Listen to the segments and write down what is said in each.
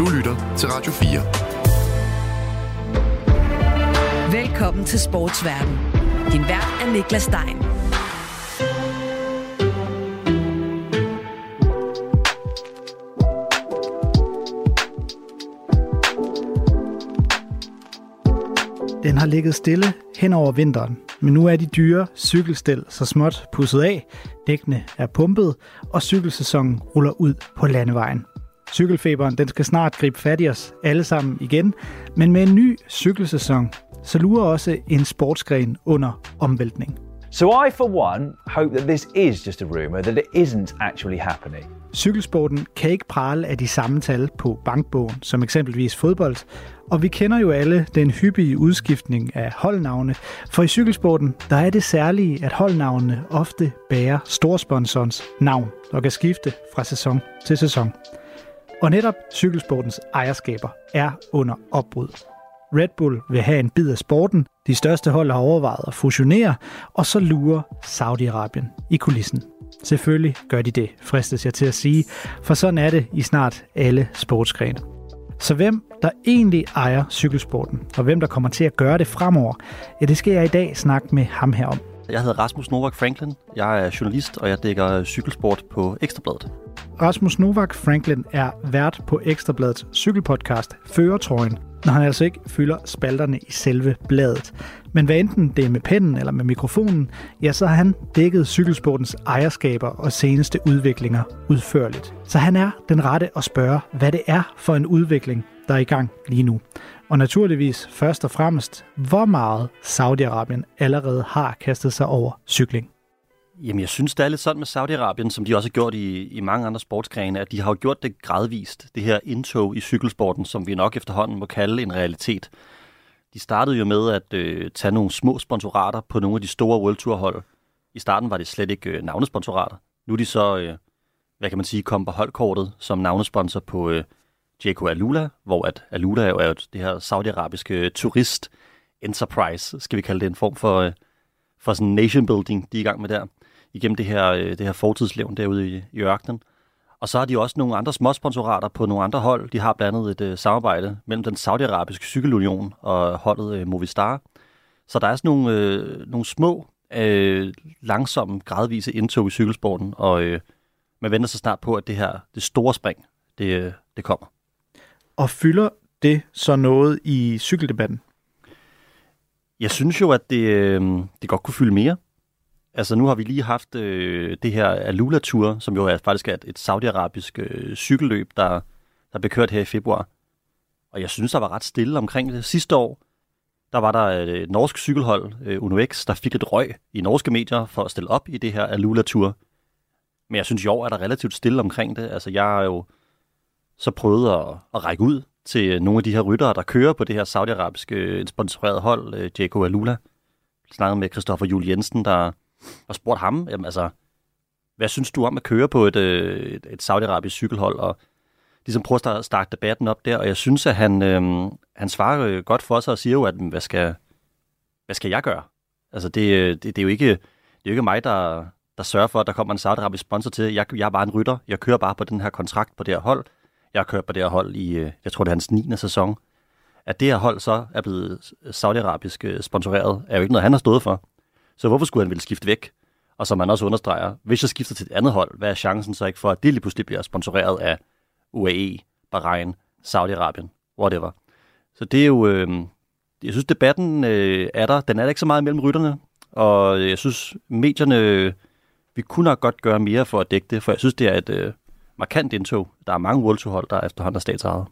Du lytter til Radio 4. Velkommen til Sportsverden. Din vært er Niklas Stein. Den har ligget stille hen over vinteren, men nu er de dyre cykelstel så småt pusset af, dækkene er pumpet, og cykelsæsonen ruller ud på landevejen. Cykelfeberen den skal snart gribe fat i os alle sammen igen, men med en ny cykelsæson, så lurer også en sportsgren under omvæltning. So I, for one, hope that this is just a rumor, that it isn't actually happening. Cykelsporten kan ikke prale af de samme tal på bankbogen, som eksempelvis fodbold, og vi kender jo alle den hyppige udskiftning af holdnavne, for i cykelsporten der er det særlige, at holdnavnene ofte bærer storsponsorens navn og kan skifte fra sæson til sæson. Og netop cykelsportens ejerskaber er under opbrud. Red Bull vil have en bid af sporten, de største hold har overvejet at fusionere, og så lurer Saudi-Arabien i kulissen. Selvfølgelig gør de det, fristes jeg til at sige, for sådan er det i snart alle sportsgrene. Så hvem der egentlig ejer cykelsporten, og hvem der kommer til at gøre det fremover, ja, det skal jeg i dag snakke med ham her om. Jeg hedder Rasmus Novak Franklin. Jeg er journalist, og jeg dækker cykelsport på Ekstrabladet. Rasmus Novak Franklin er vært på Ekstrabladets cykelpodcast Føretrøjen, når han altså ikke fylder spalterne i selve bladet. Men hvad enten det er med pennen eller med mikrofonen, ja, så har han dækket cykelsportens ejerskaber og seneste udviklinger udførligt. Så han er den rette at spørge, hvad det er for en udvikling, der er i gang lige nu. Og naturligvis først og fremmest, hvor meget Saudi-Arabien allerede har kastet sig over cykling. Jamen, jeg synes, det er lidt sådan med Saudi-Arabien, som de også har gjort i, i mange andre sportsgrene, at de har jo gjort det gradvist, det her indtog i cykelsporten, som vi nok efterhånden må kalde en realitet. De startede jo med at øh, tage nogle små sponsorater på nogle af de store World Tour hold. I starten var det slet ikke øh, navnesponsorater. Nu er de så, øh, hvad kan man sige, kommet på holdkortet som navnesponsor på øh, JK Alula, hvor at Alula er jo det her saudiarabiske øh, turist enterprise, skal vi kalde det en form for, øh, for sådan nation building, de er i gang med der, igennem det her, øh, det her fortidslevn derude i, i ørkenen. Og så har de også nogle andre småsponsorater på nogle andre hold. De har blandt andet et øh, samarbejde mellem den saudiarabiske cykelunion og holdet øh, Movistar. Så der er sådan nogle, øh, nogle små, øh, langsomme, gradvise indtog i cykelsporten, og øh, man venter så snart på, at det her det store spring, det, øh, det kommer. Og fylder det så noget i cykeldebatten? Jeg synes jo, at det, øh, det godt kunne fylde mere. Altså nu har vi lige haft øh, det her Alula Tour, som jo er faktisk er et, et saudiarabisk øh, cykelløb, der, der blev kørt her i februar. Og jeg synes, der var ret stille omkring det. Sidste år, der var der et, norsk cykelhold, øh, UnoX, der fik et røg i norske medier for at stille op i det her Alula Tour. Men jeg synes, i år er der relativt stille omkring det. Altså jeg har jo så prøvet at, at række ud til nogle af de her ryttere, der kører på det her saudiarabiske øh, sponsorerede hold, øh, Diego Alula. Jeg snakkede med Christoffer Jul Jensen, der og spurgt ham, jamen, altså, hvad synes du om at køre på et, øh, et, et saudiarabisk cykelhold, og ligesom prøve at starte debatten op der, og jeg synes, at han, øh, han svarer øh, godt for sig og siger jo, at hvad skal, hvad skal jeg gøre? Altså, det, øh, det, det, er jo ikke, det er jo ikke mig, der, der sørger for, at der kommer en saudiarabisk sponsor til. Jeg, jeg er bare en rytter. Jeg kører bare på den her kontrakt på det her hold. Jeg har kørt på det her hold i, jeg tror, det er hans 9. sæson. At det her hold så er blevet saudiarabisk sponsoreret, er jo ikke noget, han har stået for. Så hvorfor skulle han ville skifte væk? Og som man også understreger, hvis jeg skifter til et andet hold, hvad er chancen så ikke for, at det lige pludselig bliver sponsoreret af UAE, Bahrain, Saudi-Arabien, whatever. Så det er jo, øh, jeg synes debatten øh, er der, den er der ikke så meget mellem rytterne, og jeg synes medierne, øh, vi kunne nok godt gøre mere for at dække det, for jeg synes det er et øh, markant indtog. Der er mange World hold, der efterhånden er statsejet.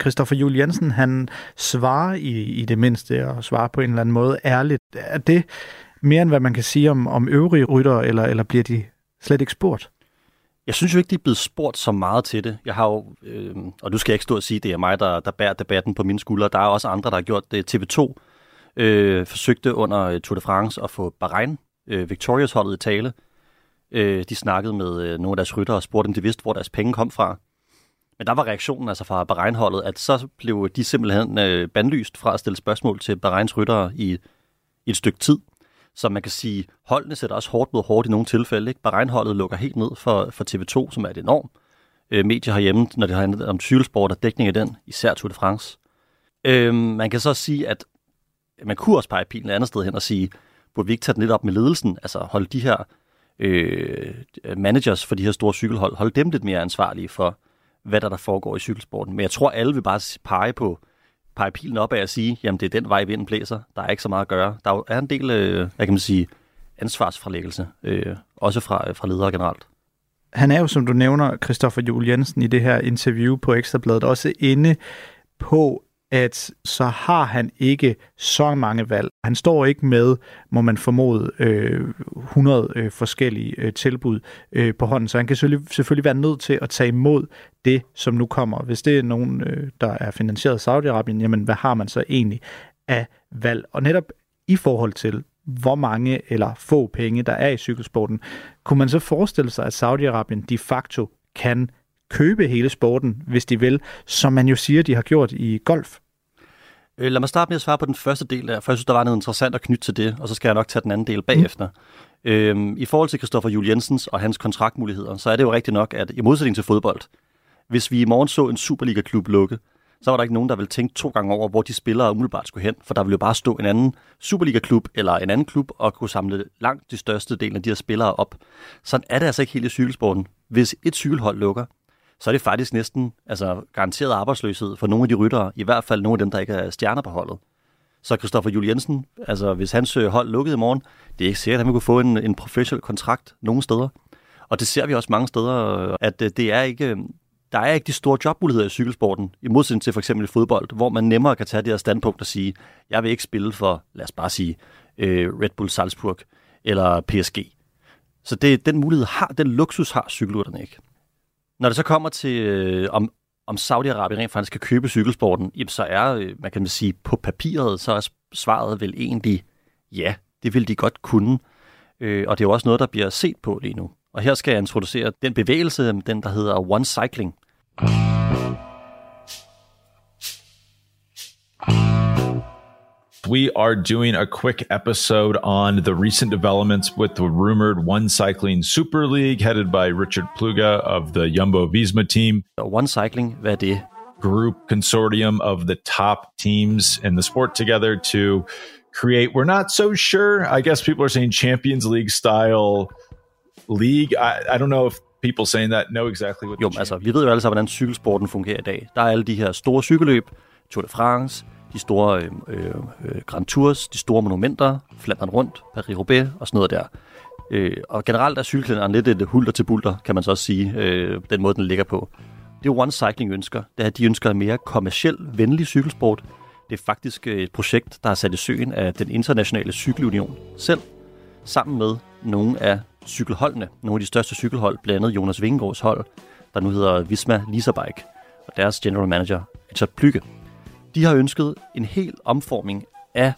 Christoffer Juel Jensen, han svarer i, i det mindste, og svarer på en eller anden måde ærligt. Er det mere end hvad man kan sige om, om øvrige ryttere, eller, eller bliver de slet ikke spurgt? Jeg synes jo ikke, de er blevet spurgt så meget til det. Jeg har jo, øh, og nu skal jeg ikke stå og sige, at det er mig, der, der bærer debatten på mine skuldre. Der er også andre, der har gjort det. TV2 øh, forsøgte under øh, Tour de France at få Bahrain, øh, Victorious-holdet i tale. Øh, de snakkede med øh, nogle af deres ryttere og spurgte, om de vidste, hvor deres penge kom fra. Men der var reaktionen altså fra Bahrein-holdet, at så blev de simpelthen øh, bandlyst fra at stille spørgsmål til Bahreins ryttere i, i et stykke tid. Så man kan sige, holdene sætter også hårdt mod hårdt i nogle tilfælde. Ikke? Bahrein-holdet lukker helt ned for, for TV2, som er et enormt øh, medie herhjemme, når det handler om cykelsport og dækning af den, især Tour de France. Øh, man kan så sige, at man kunne også pege pilen et andet sted hen og sige, burde vi ikke tage den lidt op med ledelsen, altså holde de her øh, managers for de her store cykelhold, holde dem lidt mere ansvarlige for, hvad der, der foregår i cykelsporten. Men jeg tror, alle vil bare pege på pege pilen op af at sige, jamen det er den vej, vinden blæser. Der er ikke så meget at gøre. Der er en del, øh, hvad kan man sige, ansvarsfralæggelse, øh, også fra, øh, fra ledere generelt. Han er jo, som du nævner, Christoffer Juel Jensen i det her interview på Ekstrabladet, også inde på, at så har han ikke så mange valg. Han står ikke med, må man formode, øh, 100 øh, forskellige øh, tilbud øh, på hånden, så han kan selvfølgelig, selvfølgelig være nødt til at tage imod det, som nu kommer. Hvis det er nogen, øh, der er finansieret af Saudi-Arabien, jamen hvad har man så egentlig af valg? Og netop i forhold til, hvor mange eller få penge, der er i cykelsporten, kunne man så forestille sig, at Saudi-Arabien de facto kan købe hele sporten, hvis de vil, som man jo siger, de har gjort i golf? Øh, lad mig starte med at svare på den første del der, for jeg synes, der var noget interessant at knytte til det, og så skal jeg nok tage den anden del bagefter. Mm. Øhm, I forhold til Christoffer Jul Jensens og hans kontraktmuligheder, så er det jo rigtigt nok, at i modsætning til fodbold, hvis vi i morgen så en Superliga-klub lukke, så var der ikke nogen, der ville tænke to gange over, hvor de spillere umiddelbart skulle hen, for der ville jo bare stå en anden Superliga-klub eller en anden klub og kunne samle langt de største del af de her spillere op. Sådan er det altså ikke helt i cykelsporten. Hvis et cykelhold lukker, så er det faktisk næsten altså, garanteret arbejdsløshed for nogle af de ryttere, i hvert fald nogle af dem, der ikke er stjerner på holdet. Så Christoffer Jul Jensen, altså hvis hans hold lukkede i morgen, det er ikke sikkert, at han kunne få en, en professionel kontrakt nogen steder. Og det ser vi også mange steder, at øh, det er ikke, der er ikke de store jobmuligheder i cykelsporten, i modsætning til for eksempel fodbold, hvor man nemmere kan tage det her standpunkt og sige, jeg vil ikke spille for, lad os bare sige, øh, Red Bull Salzburg eller PSG. Så det, den mulighed har, den luksus har cykelrytterne ikke. Når det så kommer til, øh, om, om Saudi-Arabien rent faktisk skal købe cykelsporten, jamen så er, øh, man kan sige, på papiret, så er svaret vel egentlig, ja, det vil de godt kunne. Øh, og det er jo også noget, der bliver set på lige nu. Og her skal jeg introducere den bevægelse, den der hedder One Cycling. We are doing a quick episode on the recent developments with the rumored One Cycling Super League, headed by Richard Pluga of the Jumbo Visma team. One Cycling, hvad er det? Group consortium of the top teams in the sport together to create, we're not so sure. I guess people are saying Champions League style league. I, I don't know if people saying that know exactly what Jo, altså, vi ved jo alle sammen, hvordan cykelsporten fungerer i dag. Der er alle de her store cykelløb, Tour de France, de store øh, øh, øh, Grand Tours, de store monumenter, Flandern rundt, Paris-Roubaix og sådan noget der. Øh, og generelt er cykelkalenderen lidt et hulter til bulter, kan man så også sige, øh, den måde, den ligger på. Det er One Cycling ønsker. Det er, at de ønsker en mere kommersiel, venlig cykelsport. Det er faktisk øh, et projekt, der er sat i søen af den internationale cykelunion selv, sammen med nogle af cykelholdene, nogle af de største cykelhold, blandt andet Jonas Vingegaards hold, der nu hedder Visma Bike, og deres general manager, Richard Plygge. De har ønsket en hel omforming af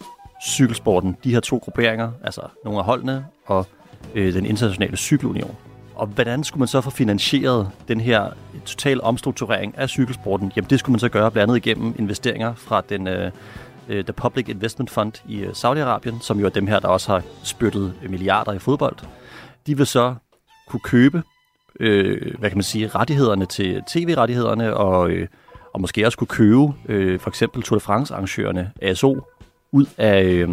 cykelsporten, de her to grupperinger, altså nogle af holdene og øh, den internationale cykelunion. Og hvordan skulle man så få finansieret den her total omstrukturering af cykelsporten? Jamen det skulle man så gøre blandt andet igennem investeringer fra den øh, øh The Public Investment Fund i øh, Saudi-Arabien, som jo er dem her, der også har spyttet milliarder i fodbold. De vil så kunne købe, øh, hvad kan man sige, rettighederne til tv-rettighederne og øh, og måske også kunne købe øh, for eksempel Tour de France-arrangørerne, ASO, ud af, øh,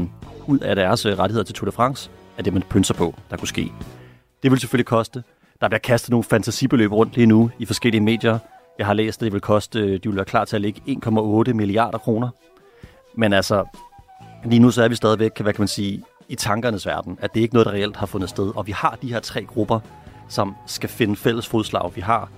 ud af deres øh, rettigheder til Tour de France, af det, man pynser på, der kunne ske. Det vil selvfølgelig koste. Der bliver kastet nogle fantasibeløb rundt lige nu i forskellige medier. Jeg har læst, at det vil koste, øh, de vil være klar til at lægge 1,8 milliarder kroner. Men altså, lige nu så er vi stadigvæk, hvad kan man sige, i tankernes verden, at det ikke er noget, der reelt har fundet sted. Og vi har de her tre grupper, som skal finde fælles fodslag. Vi har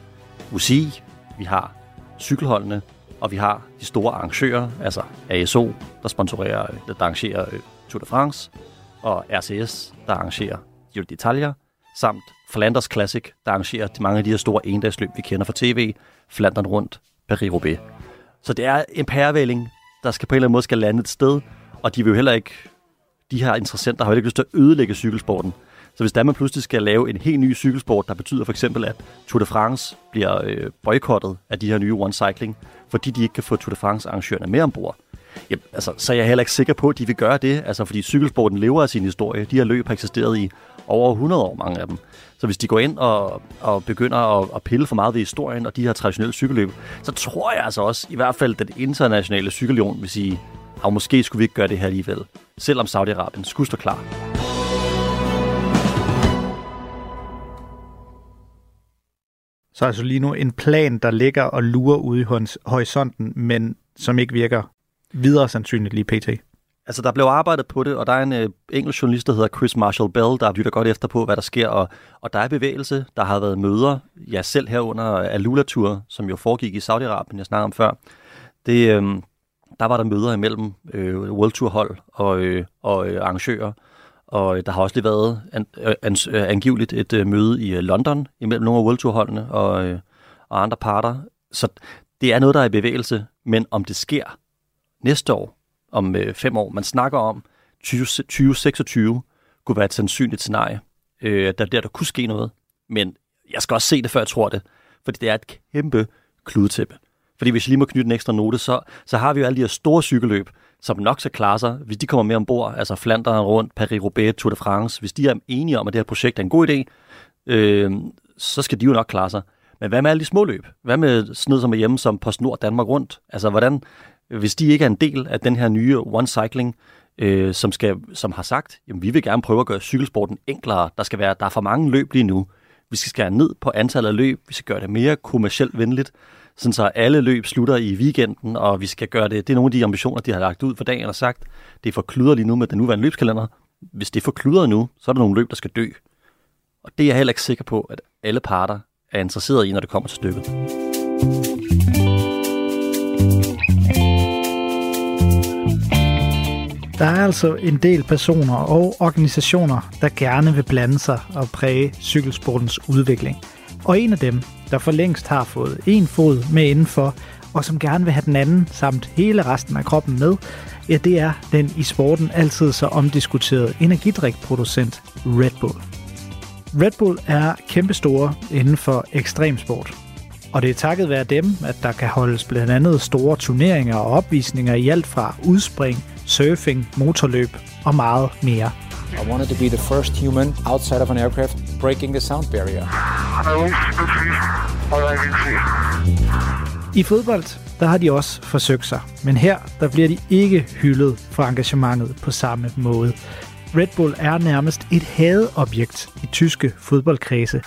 UCI, vi har cykelholdene, og vi har de store arrangører, altså ASO, der sponsorerer, der arrangerer øh, Tour de France, og RCS, der arrangerer Giro d'Italia, samt Flanders Classic, der arrangerer de mange af de her store endagsløb, vi kender fra tv, Flandern rundt, Paris-Roubaix. Så det er en pærevælling, der skal på en eller anden måde skal lande et sted, og de vil jo heller ikke, de her interessenter har jo ikke lyst til at ødelægge cykelsporten. Så hvis der man pludselig skal lave en helt ny cykelsport, der betyder for eksempel, at Tour de France bliver øh, boykottet af de her nye One Cycling, fordi de ikke kan få Tour de France arrangørerne med ombord, Ja, altså, så er jeg heller ikke sikker på, at de vil gøre det, altså, fordi cykelsporten lever af sin historie. De her løb har eksisteret i over 100 år, mange af dem. Så hvis de går ind og, og begynder at, at pille for meget ved historien og de her traditionelle cykelløb, så tror jeg altså også, i hvert fald den internationale cykelion vil sige, at måske skulle vi ikke gøre det her alligevel, selvom Saudi-Arabien skulle stå klar. Så altså lige nu en plan, der ligger og lurer ude i horisonten, men som ikke virker videre sandsynligt lige pt. Altså, der blev arbejdet på det, og der er en øh, engelsk journalist, der hedder Chris Marshall Bell, der lytter godt efter på, hvad der sker, og, og der er bevægelse. Der har været møder, ja, selv herunder Alula-tur, som jo foregik i Saudi-Arabien, jeg snakkede om før. Det, øh, der var der møder imellem øh, World Tour hold og, øh, og øh, arrangører, og øh, der har også lige været an, øh, an, øh, angiveligt et øh, møde i øh, London imellem nogle af World Tour holdene og, øh, og andre parter. Så det er noget, der er i bevægelse, men om det sker næste år, om øh, fem år. Man snakker om 20, 2026 kunne være et sandsynligt scenarie, øh, der der, der kunne ske noget. Men jeg skal også se det, før jeg tror det. Fordi det er et kæmpe kludetæppe. Fordi hvis jeg lige må knytte en ekstra note, så, så har vi jo alle de her store cykelløb, som nok skal klare sig, hvis de kommer med ombord, altså Flandern rundt, Paris-Roubaix, Tour de France, hvis de er enige om, at det her projekt er en god idé, øh, så skal de jo nok klare sig. Men hvad med alle de små løb? Hvad med sned som er hjemme som PostNord Danmark rundt? Altså, hvordan, hvis de ikke er en del af den her nye One Cycling, øh, som, skal, som har sagt, jamen vi vil gerne prøve at gøre cykelsporten enklere. Der skal være, der er for mange løb lige nu. Vi skal skære ned på antallet af løb. Vi skal gøre det mere kommercielt venligt, sådan så alle løb slutter i weekenden, og vi skal gøre det. Det er nogle af de ambitioner, de har lagt ud for dagen og sagt, det er for kludret lige nu med den nuværende løbskalender. Hvis det er for kludret nu, så er der nogle løb, der skal dø. Og det er jeg heller ikke sikker på, at alle parter er interesseret i, når det kommer til stykket. Der er altså en del personer og organisationer, der gerne vil blande sig og præge cykelsportens udvikling. Og en af dem, der for længst har fået en fod med indenfor, og som gerne vil have den anden samt hele resten af kroppen med, ja, det er den i sporten altid så omdiskuterede energidrikproducent Red Bull. Red Bull er kæmpestore inden for ekstremsport. Og det er takket være dem, at der kan holdes blandt andet store turneringer og opvisninger i alt fra udspring, surfing, motorløb og meget mere. I wanted to be the first human outside of an aircraft breaking the sound barrier. I fodbold, der har de også forsøgt sig, men her der bliver de ikke hyldet for engagementet på samme måde. Red Bull er nærmest et hadeobjekt i tyske fodboldkredse.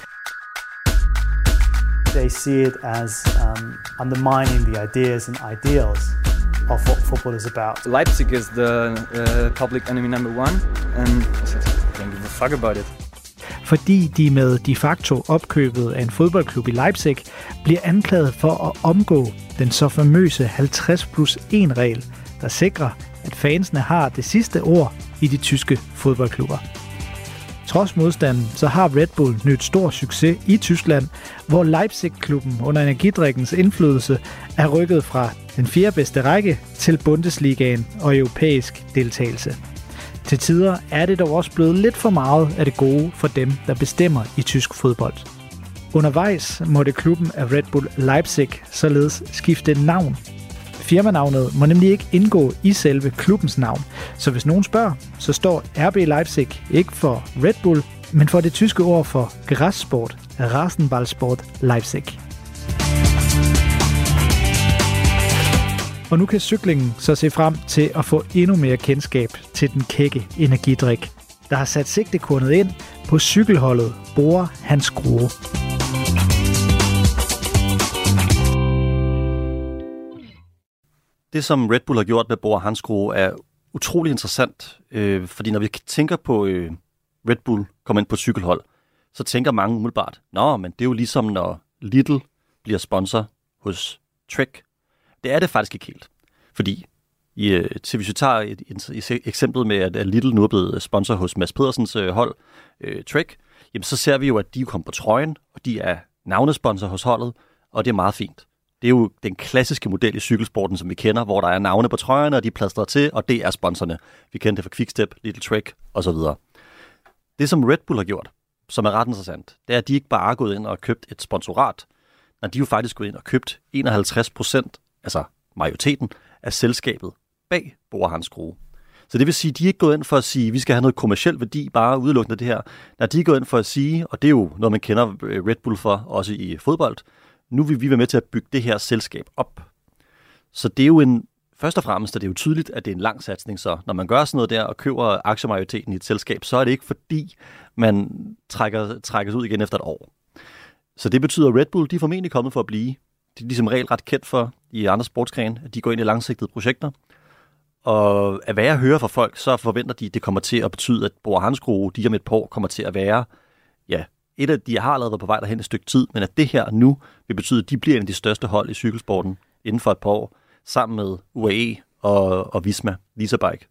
They see it as um, undermining the ideas and ideals of what football is about. Leipzig is the uh, public enemy number one, and I don't give a fuck about it. Fordi de med de facto opkøbet af en fodboldklub i Leipzig bliver anklaget for at omgå den så famøse 50 plus 1 regel, der sikrer, at fansene har det sidste ord i de tyske fodboldklubber. Trods modstanden, så har Red Bull nyt stor succes i Tyskland, hvor Leipzig-klubben under energidrikkens indflydelse er rykket fra den fjerde bedste række til Bundesligaen og europæisk deltagelse. Til tider er det dog også blevet lidt for meget af det gode for dem, der bestemmer i tysk fodbold. Undervejs måtte klubben af Red Bull Leipzig således skifte navn Firmanavnet må nemlig ikke indgå i selve klubbens navn. Så hvis nogen spørger, så står RB Leipzig ikke for Red Bull, men for det tyske ord for græssport, Rasenballsport Leipzig. Og nu kan cyklingen så se frem til at få endnu mere kendskab til den kække energidrik, der har sat sigtekornet ind på cykelholdet Bore Hans Grue. Det, som Red Bull har gjort med Bor Grue, er utrolig interessant, øh, fordi når vi tænker på øh, Red Bull komme ind på cykelhold, så tænker mange umiddelbart, nå, men det er jo ligesom, når Little bliver sponsor hos Trek. Det er det faktisk ikke helt. Fordi i, øh, til hvis vi tager et, et, et eksempel med, at Little nu er blevet øh, sponsor hos Mads Pedersens øh, hold, øh, Trek, jamen så ser vi jo, at de kommer på trøjen, og de er navnesponsor hos holdet, og det er meget fint. Det er jo den klassiske model i cykelsporten, som vi kender, hvor der er navne på trøjerne, og de plaster til, og det er sponsorerne. Vi kender det fra Quickstep, Little Trek osv. Det, som Red Bull har gjort, som er ret interessant, det er, at de ikke bare er gået ind og købt et sponsorat, men de er jo faktisk gået ind og købt 51 procent, altså majoriteten, af selskabet bag Bora Så det vil sige, at de er ikke gået ind for at sige, at vi skal have noget kommersiel værdi, bare udelukkende det her. Nej, de er gået ind for at sige, og det er jo noget, man kender øh, Red Bull for, også i fodbold, nu vil vi være med til at bygge det her selskab op. Så det er jo en, først og fremmest er det jo tydeligt, at det er en lang satsning, så når man gør sådan noget der og køber aktiemajoriteten i et selskab, så er det ikke fordi, man trækker, trækkes ud igen efter et år. Så det betyder, at Red Bull de er formentlig kommet for at blive. De er ligesom regel ret kendt for i andre sportsgrene, at de går ind i langsigtede projekter. Og hvad jeg hører fra folk, så forventer de, at det kommer til at betyde, at Bor Hansgrohe, de om et par år, kommer til at være, ja, et af de har allerede været på vej derhen et stykke tid, men at det her nu vil betyde, at de bliver en af de største hold i cykelsporten inden for et par år, sammen med UAE og, og Visma, Lisa Bike.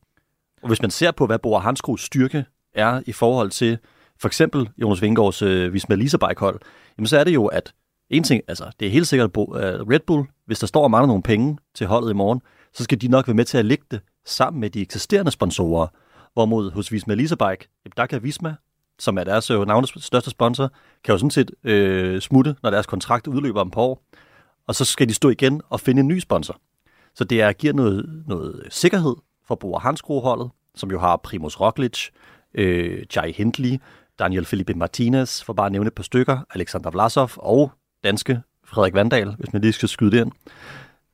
Og hvis man ser på, hvad Bor Hansgrohes styrke er i forhold til for eksempel Jonas Vingårds øh, Visma Lisa Bike hold, jamen så er det jo, at en ting, altså det er helt sikkert, at øh, Red Bull, hvis der står og mangler nogle penge til holdet i morgen, så skal de nok være med til at lægge det sammen med de eksisterende sponsorer. Hvorimod hos Visma Lisabike, der kan Visma, som er deres øh, navnes største sponsor, kan jo sådan set øh, smutte, når deres kontrakt udløber om på år. Og så skal de stå igen og finde en ny sponsor. Så det er, giver noget, noget sikkerhed for Bora Hansgrohe-holdet, som jo har Primus Roglic, øh, Jai Hindley, Daniel Felipe Martinez, for bare at nævne et par stykker, Alexander Vlasov og danske Frederik Vandal, hvis man lige skal skyde det ind.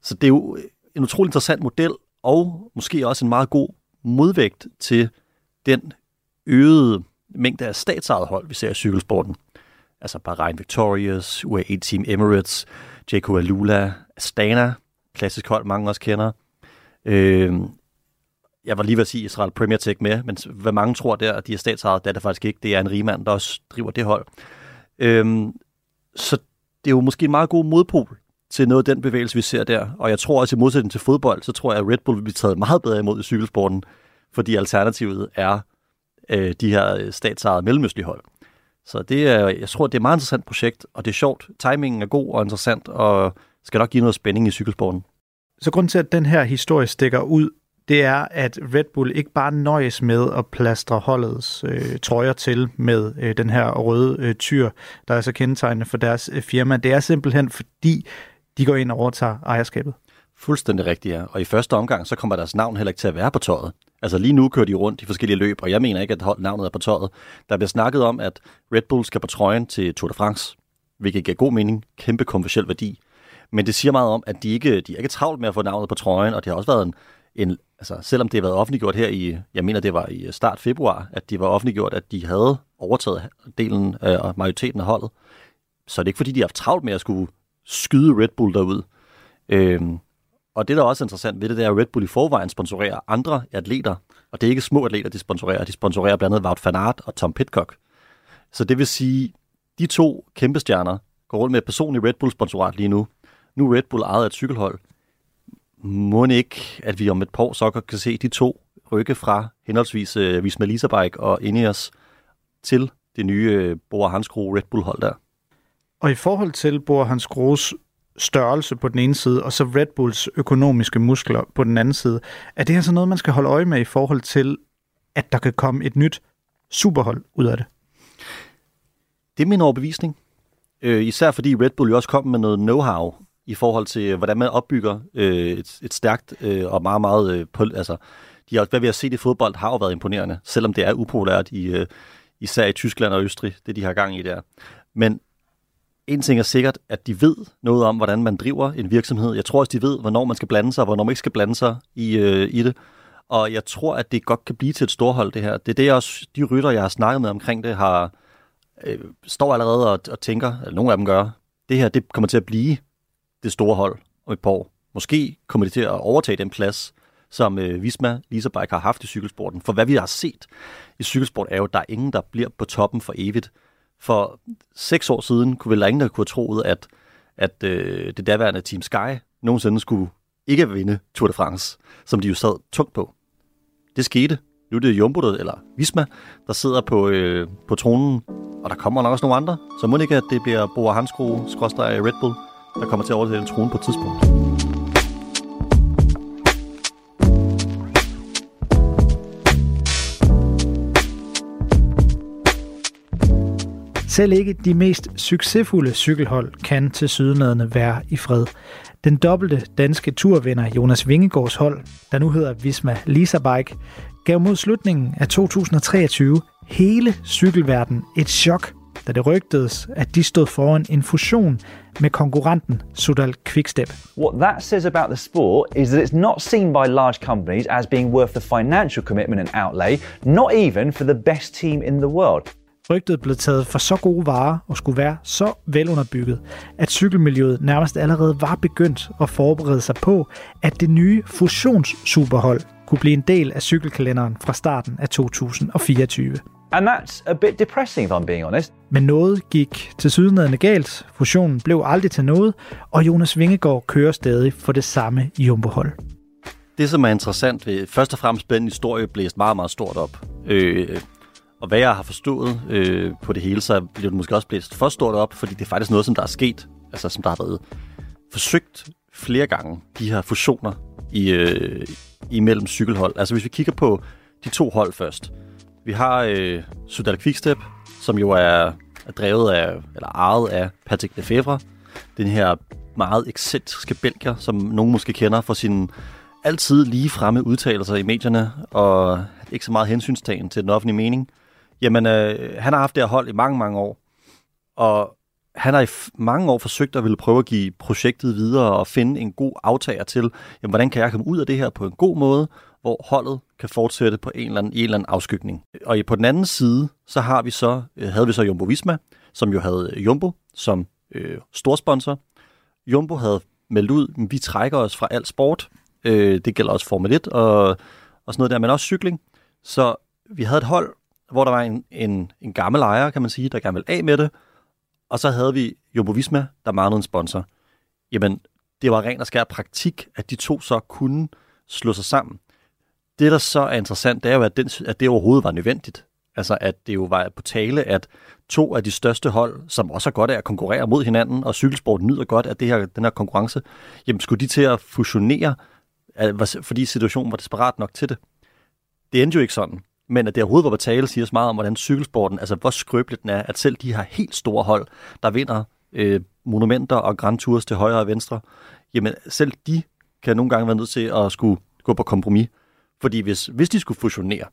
Så det er jo en utrolig interessant model, og måske også en meget god modvægt til den øgede mængde af statsejet hold, vi ser i cykelsporten. Altså Bahrain Victorious, UAE Team Emirates, JK Alula, Astana, klassisk hold, mange også kender. Øh, jeg var lige ved at sige Israel Premier Tech med, men hvad mange tror der, at de er statsejet, det er det faktisk ikke. Det er en rigmand, der også driver det hold. Øh, så det er jo måske en meget god modpol til noget af den bevægelse, vi ser der. Og jeg tror også, i modsætning til fodbold, så tror jeg, at Red Bull vil blive taget meget bedre imod i cykelsporten, fordi alternativet er øh, de her øh, statsejede mellemøstlige hold. Så det er, jeg tror, det er et meget interessant projekt, og det er sjovt. Timingen er god og interessant, og skal nok give noget spænding i cykelsporten. Så grund til, at den her historie stikker ud, det er, at Red Bull ikke bare nøjes med at plastre holdets øh, trøjer til med øh, den her røde øh, tyr, der er så kendetegnende for deres øh, firma. Det er simpelthen fordi, de går ind og overtager ejerskabet. Fuldstændig rigtigt, ja. Og i første omgang, så kommer deres navn heller ikke til at være på tøjet. Altså lige nu kører de rundt i forskellige løb, og jeg mener ikke, at navnet er på tøjet. Der bliver snakket om, at Red Bull skal på trøjen til Tour de France, hvilket giver god mening, kæmpe kommersiel værdi. Men det siger meget om, at de ikke, de er ikke travlt med at få navnet på trøjen, og det har også været en, en altså selvom det har været offentliggjort her i, jeg mener det var i øh, start februar, at de var offentliggjort, at de havde overtaget delen af øh, majoriteten af holdet, så er det ikke fordi, de har haft travlt med at skulle skyde Red Bull derud. Øhm, og det, der er også interessant ved det, det er, at Red Bull i forvejen sponsorerer andre atleter, og det er ikke små atleter, de sponsorerer. De sponsorerer blandt andet Wout van Aert og Tom Pitcock. Så det vil sige, de to kæmpe stjerner går rundt med et personligt Red Bull-sponsorat lige nu. Nu er Red Bull ejet et cykelhold. Må ikke, at vi om et par år så kan se de to rykke fra henholdsvis uh, Visma Bike og Ineos til det nye uh, Bora Hansgrohe Red Bull-hold der. Og i forhold til Bora Hansgrohes størrelse på den ene side, og så Red Bulls økonomiske muskler på den anden side. Er det altså noget, man skal holde øje med i forhold til, at der kan komme et nyt superhold ud af det? Det er min overbevisning. Øh, især fordi Red Bull jo også kom med noget know-how i forhold til, øh, hvordan man opbygger øh, et, et stærkt øh, og meget, meget... Øh, på, altså, de har, hvad vi har set i fodbold har jo været imponerende, selvom det er upopulært i, øh, især i Tyskland og Østrig, det de har gang i der. Men en ting er sikkert, at de ved noget om, hvordan man driver en virksomhed. Jeg tror også, de ved, hvornår man skal blande sig, og hvornår man ikke skal blande sig i, øh, i det. Og jeg tror, at det godt kan blive til et storhold, det her. Det er det, også de rytter, jeg har snakket med omkring det, har øh, står allerede og, og tænker, eller nogle af dem gør, det her det kommer til at blive det store hold om et par år. Måske kommer de til at overtage den plads, som øh, Visma Lisabike har haft i cykelsporten. For hvad vi har set i cykelsport er jo, at der er ingen, der bliver på toppen for evigt. For seks år siden kunne vel ingen, der kunne have troet, at, at øh, det daværende Team Sky nogensinde skulle ikke vinde Tour de France, som de jo sad tungt på. Det skete. Nu er det Jumbo, eller Visma, der sidder på, øh, på tronen, og der kommer nok også nogle andre. Så må det ikke, at det bliver Bora Hansgrohe, Red Bull, der kommer til at overtage tronen på et tidspunkt. Selv ikke de mest succesfulde cykelhold kan til sydenadende være i fred. Den dobbelte danske turvinder Jonas Vingegaards hold, der nu hedder Visma Lisa Bike, gav mod slutningen af 2023 hele cykelverdenen et chok, da det rygtedes, at de stod foran en fusion med konkurrenten Sudal Quickstep. What that says about the sport is that it's not seen by large companies as being worth the financial commitment and outlay, not even for the best team in the world. Rygtet blev taget for så gode varer og skulle være så velunderbygget, at cykelmiljøet nærmest allerede var begyndt at forberede sig på, at det nye fusionssuperhold kunne blive en del af cykelkalenderen fra starten af 2024. And that's a bit depressing, if I'm being honest. Men noget gik til sydenladende galt. Fusionen blev aldrig til noget, og Jonas Vingegaard kører stadig for det samme jumbohold. Det, som er interessant ved først og fremmest den historie, blæst meget, meget stort op. Øh, og hvad jeg har forstået øh, på det hele, så bliver det måske også blæst for stort op, fordi det er faktisk noget, som der er sket, altså som der har været forsøgt flere gange, de her fusioner i, øh, imellem cykelhold. Altså hvis vi kigger på de to hold først. Vi har øh, Sudal Quickstep, som jo er, er drevet af, eller ejet af Patrick Lefevre. Den her meget ekscentriske belgier, som nogen måske kender for sin altid lige fremme udtalelser i medierne, og ikke så meget hensynstagen til den offentlige mening. Jamen, øh, han har haft det her hold i mange, mange år, og han har i mange år forsøgt at ville prøve at give projektet videre og finde en god aftager til, jamen, hvordan kan jeg komme ud af det her på en god måde, hvor holdet kan fortsætte på en eller anden, en eller anden afskygning. Og på den anden side, så har vi så, øh, havde vi så Jumbo Visma, som jo havde øh, Jumbo som øh, storsponsor. Jumbo havde meldt ud, at vi trækker os fra alt sport. Øh, det gælder også Formel 1 og, og sådan noget der, men også cykling. Så vi havde et hold, hvor der var en, en, en gammel ejer, kan man sige, der gerne ville af med det. Og så havde vi Jumbo Visma, der manglede en sponsor. Jamen, det var ren og skær praktik, at de to så kunne slå sig sammen. Det, der så er interessant, det er jo, at, den, at det overhovedet var nødvendigt. Altså, at det jo var på tale, at to af de største hold, som også er godt af at konkurrere mod hinanden, og cykelsport nyder godt af det her, den her konkurrence, jamen skulle de til at fusionere, fordi situationen var desperat nok til det. Det endte jo ikke sådan. Men at det overhovedet var på tale, siger os meget om, hvordan cykelsporten, altså hvor skrøbeligt den er, at selv de her helt store hold, der vinder øh, monumenter og Grand Tours til højre og venstre, jamen selv de kan nogle gange være nødt til at skulle gå på kompromis. Fordi hvis, hvis de skulle fusionere,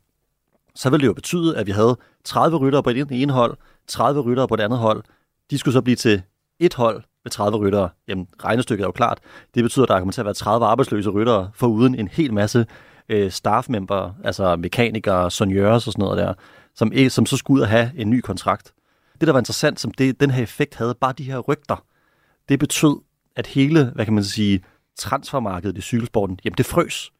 så ville det jo betyde, at vi havde 30 ryttere på det ene hold, 30 ryttere på det andet hold. De skulle så blive til et hold med 30 ryttere. Jamen, regnestykket er jo klart. Det betyder, at der kommer til at være 30 arbejdsløse ryttere, for uden en hel masse øh, staffmember, altså mekanikere, sonjører og sådan noget der, som, som så skulle ud og have en ny kontrakt. Det, der var interessant, som det, den her effekt havde, bare de her rygter, det betød, at hele, hvad kan man sige, transfermarkedet i cykelsporten, jamen det frøs.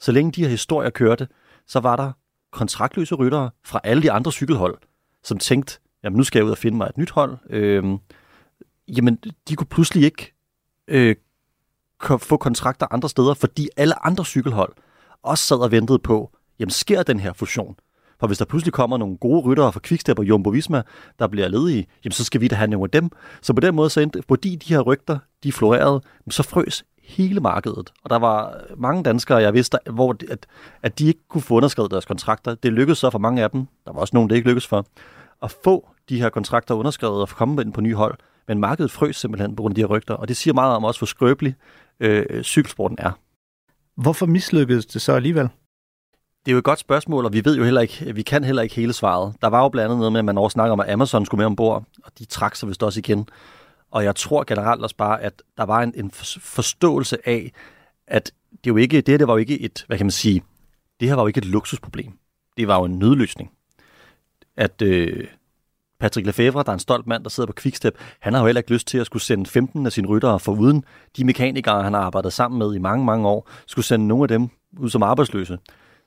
Så længe de her historier kørte, så var der kontraktløse ryttere fra alle de andre cykelhold, som tænkte, jamen nu skal jeg ud og finde mig et nyt hold. Øh, jamen, de kunne pludselig ikke øh, få kontrakter andre steder, fordi alle andre cykelhold også sad og ventede på, jamen sker den her fusion? For hvis der pludselig kommer nogle gode ryttere fra Quickstep og Jumbo Visma, der bliver ledige, jamen så skal vi da have nogle af dem. Så på den måde, så endte, fordi de her rygter, de florerede, så frøs hele markedet. Og der var mange danskere, jeg vidste, hvor at, at de ikke kunne få underskrevet deres kontrakter. Det lykkedes så for mange af dem. Der var også nogen, det ikke lykkedes for. At få de her kontrakter underskrevet og komme ind på nye hold. Men markedet frøs simpelthen på grund af de her rygter. Og det siger meget om også, hvor skrøbelig øh, cykelsporten er. Hvorfor mislykkedes det så alligevel? Det er jo et godt spørgsmål, og vi ved jo heller ikke, vi kan heller ikke hele svaret. Der var jo blandt andet noget med, at man også snakker om, at Amazon skulle med ombord, og de trak sig vist også igen. Og jeg tror generelt også bare, at der var en, en forståelse af, at det jo ikke, det her det var jo ikke et, hvad kan man sige, det her var jo ikke et luksusproblem. Det var jo en nødløsning. At øh, Patrick Lefevre, der er en stolt mand, der sidder på Quickstep, han har jo heller ikke lyst til at skulle sende 15 af sine ryttere for uden de mekanikere, han har arbejdet sammen med i mange, mange år, skulle sende nogle af dem ud som arbejdsløse.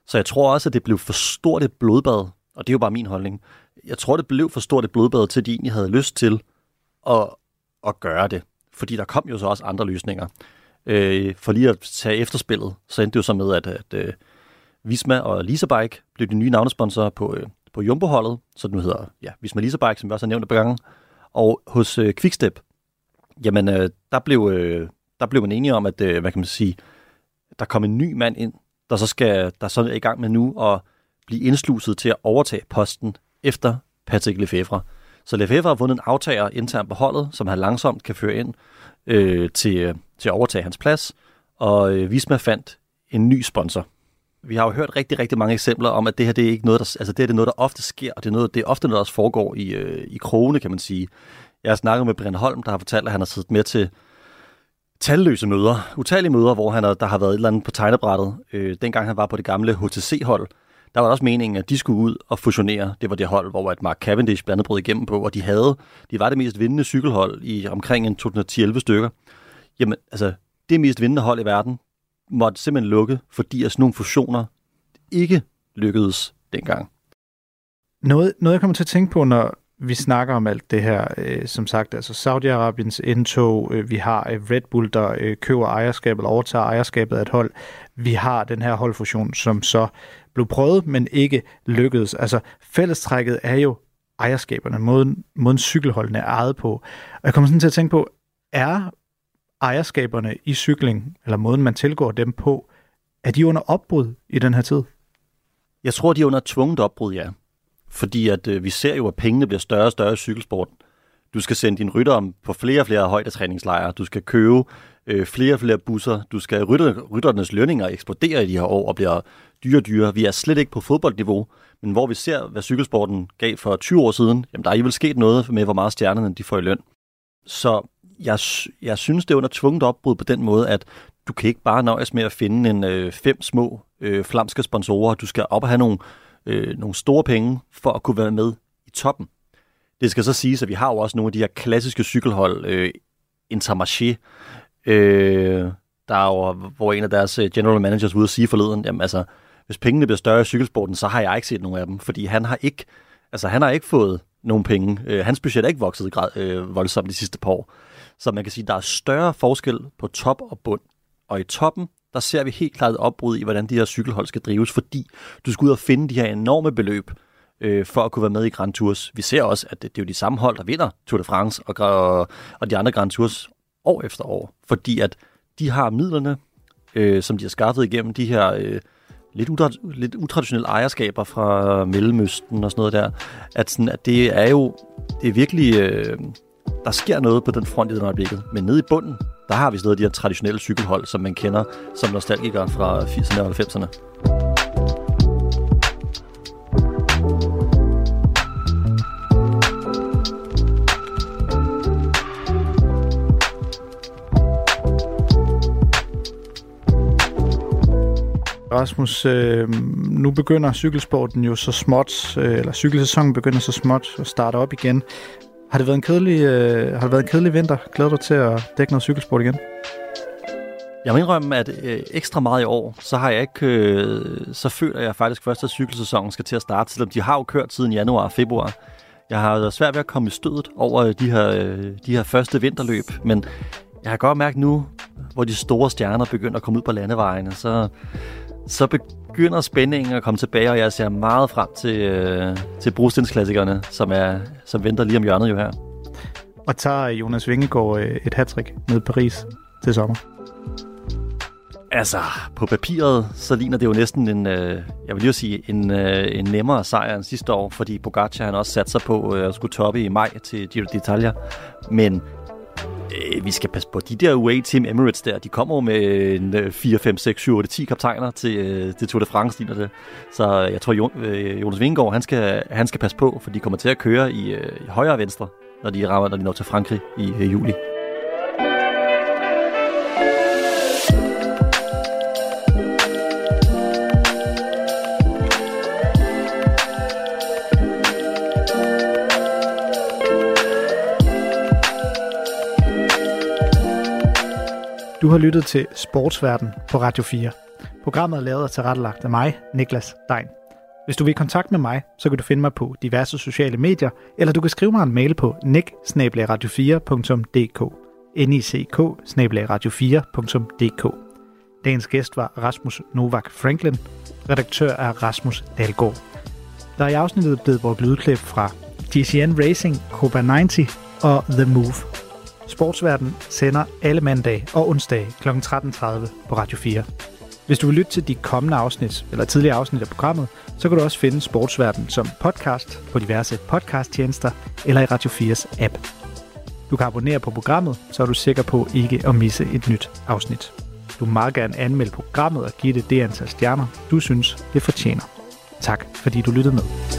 Så jeg tror også, at det blev for stort et blodbad, og det er jo bare min holdning. Jeg tror, det blev for stort et blodbad til, at de egentlig havde lyst til at, at gøre det. Fordi der kom jo så også andre løsninger. Øh, for lige at tage efterspillet, så endte det jo så med, at, at uh, Visma og Lisabike blev de nye navnesponsorer på, uh, på Jumbo-holdet, så den hedder ja, Visma Lisabike, som vi også har nævnt et par gange. Og hos uh, Quickstep, jamen uh, der, blev, uh, der blev man enige om, at uh, hvad kan man sige, der kom en ny mand ind, der så skal der så er i gang med nu at blive indsluset til at overtage posten efter Patrick Lefevre. Så Lefebvre har fundet en aftager internt på holdet, som han langsomt kan føre ind øh, til, øh, til at overtage hans plads, og øh, Visma fandt en ny sponsor. Vi har jo hørt rigtig, rigtig mange eksempler om, at det her det er ikke noget, der, altså det, er det noget, der ofte sker, og det er, noget, det er ofte noget, der også foregår i, øh, i krone, kan man sige. Jeg har snakket med Brian Holm, der har fortalt, at han har siddet med til talløse møder, utallige møder, hvor han, der har været et eller andet på tegnebrættet. Øh, dengang han var på det gamle HTC-hold, der var også meningen, at de skulle ud og fusionere. Det var det hold, hvor at Mark Cavendish blandt andet brød igennem på, og de havde, de var det mest vindende cykelhold i omkring en 2011 stykker. Jamen, altså, det mest vindende hold i verden måtte simpelthen lukke, fordi at sådan nogle fusioner ikke lykkedes dengang. Noget, noget jeg kommer til at tænke på, når vi snakker om alt det her, øh, som sagt, altså Saudi-Arabiens indtog, øh, vi har øh, Red Bull, der øh, køber ejerskabet, eller overtager ejerskabet af et hold, vi har den her holdfusion, som så blev prøvet, men ikke lykkedes. Altså fællestrækket er jo ejerskaberne, måden, måden cykelholdene er ejet på. Og jeg kommer sådan til at tænke på, er ejerskaberne i cykling, eller måden man tilgår dem på, er de under opbrud i den her tid? Jeg tror, de er under tvunget opbrud, ja. Fordi at øh, vi ser jo, at pengene bliver større og større i cykelsporten. Du skal sende din rytter om på flere og flere højdetræningslejre. Du skal købe øh, flere og flere busser. Du skal rytter, rytternes lønninger eksplodere i de her år og bliver dyre og dyre. Vi er slet ikke på fodboldniveau, men hvor vi ser, hvad cykelsporten gav for 20 år siden, jamen der er vel sket noget med, hvor meget stjernerne de får i løn. Så jeg, jeg synes, det er under tvunget opbrud på den måde, at du kan ikke bare nøjes med at finde en øh, fem små øh, flamske sponsorer. Du skal op og have nogle, øh, nogle store penge for at kunne være med i toppen. Det skal så siges, at vi har jo også nogle af de her klassiske cykelhold, øh, Intermarché, øh, der er jo, hvor en af deres øh, general managers ude at sige forleden, jamen altså, hvis pengene bliver større i cykelsporten, så har jeg ikke set nogen af dem, fordi han har ikke, altså han har ikke fået nogen penge. Øh, hans budget er ikke vokset grad, øh, voldsomt de sidste par år. Så man kan sige, at der er større forskel på top og bund. Og i toppen, der ser vi helt klart et opbrud i, hvordan de her cykelhold skal drives, fordi du skal ud og finde de her enorme beløb øh, for at kunne være med i Grand Tours. Vi ser også, at det, det er jo de samme hold, der vinder Tour de France og, og, og de andre Grand Tours år efter år, fordi at de har midlerne, øh, som de har skaffet igennem de her øh, lidt, utrad- lidt utraditionelle ejerskaber fra Mellemøsten og sådan noget der, at, sådan, at det er jo det er virkelig, øh, der sker noget på den front i den øjeblikket, men nede i bunden, der har vi stadig de her traditionelle cykelhold, som man kender som nostalgikere fra 80'erne og 90'erne. Rasmus, øh, nu begynder cykelsporten jo så småt, øh, eller cykelsæsonen begynder så småt at starte op igen. Har det været en kedelig, øh, har det været en kedelig vinter? Glæder du til at dække noget cykelsport igen? Jeg må indrømme, at øh, ekstra meget i år, så har jeg ikke, øh, så føler jeg faktisk først, at cykelsæsonen skal til at starte, selvom de har jo kørt siden januar og februar. Jeg har været svært ved at komme i stødet over øh, de her, øh, de her første vinterløb, men jeg har godt mærket nu, hvor de store stjerner begynder at komme ud på landevejene, så, så begynder spændingen at komme tilbage, og jeg ser meget frem til, øh, til brostensklassikerne, som, er, som venter lige om hjørnet jo her. Og tager Jonas Vingegaard øh, et hattrick ned i Paris til sommer? Altså, på papiret, så ligner det jo næsten en, øh, jeg vil lige sige, en, øh, en nemmere sejr end sidste år, fordi Pogacar han også satte sig på øh, at skulle toppe i maj til Giro d'Italia. Men øh, vi skal passe på, de der UAE Team Emirates der, de kommer jo med en 4, 5, 6, 7, 8, 10 kaptajner til, øh, til Tour de France, ligner det. Så jeg tror, øh, Jonas Vingegaard, han skal, han skal passe på, for de kommer til at køre i, øh, i højre og venstre, når de rammer, når de når til Frankrig i øh, juli. Du har lyttet til Sportsverden på Radio 4. Programmet er lavet og tilrettelagt af mig, Niklas Dein. Hvis du vil i kontakt med mig, så kan du finde mig på diverse sociale medier, eller du kan skrive mig en mail på nick 4dk nick 4dk Dagens gæst var Rasmus Novak Franklin, redaktør af Rasmus Dalgaard. Der er i afsnittet blevet brugt lydklip fra GCN Racing, Copa 90 og The Move. Sportsverden sender alle mandag og onsdag kl. 13.30 på Radio 4. Hvis du vil lytte til de kommende afsnit, eller tidligere afsnit af programmet, så kan du også finde Sportsverden som podcast på diverse podcasttjenester eller i Radio 4's app. Du kan abonnere på programmet, så er du sikker på ikke at misse et nyt afsnit. Du må meget gerne anmelde programmet og give det det antal stjerner, du synes, det fortjener. Tak fordi du lyttede med.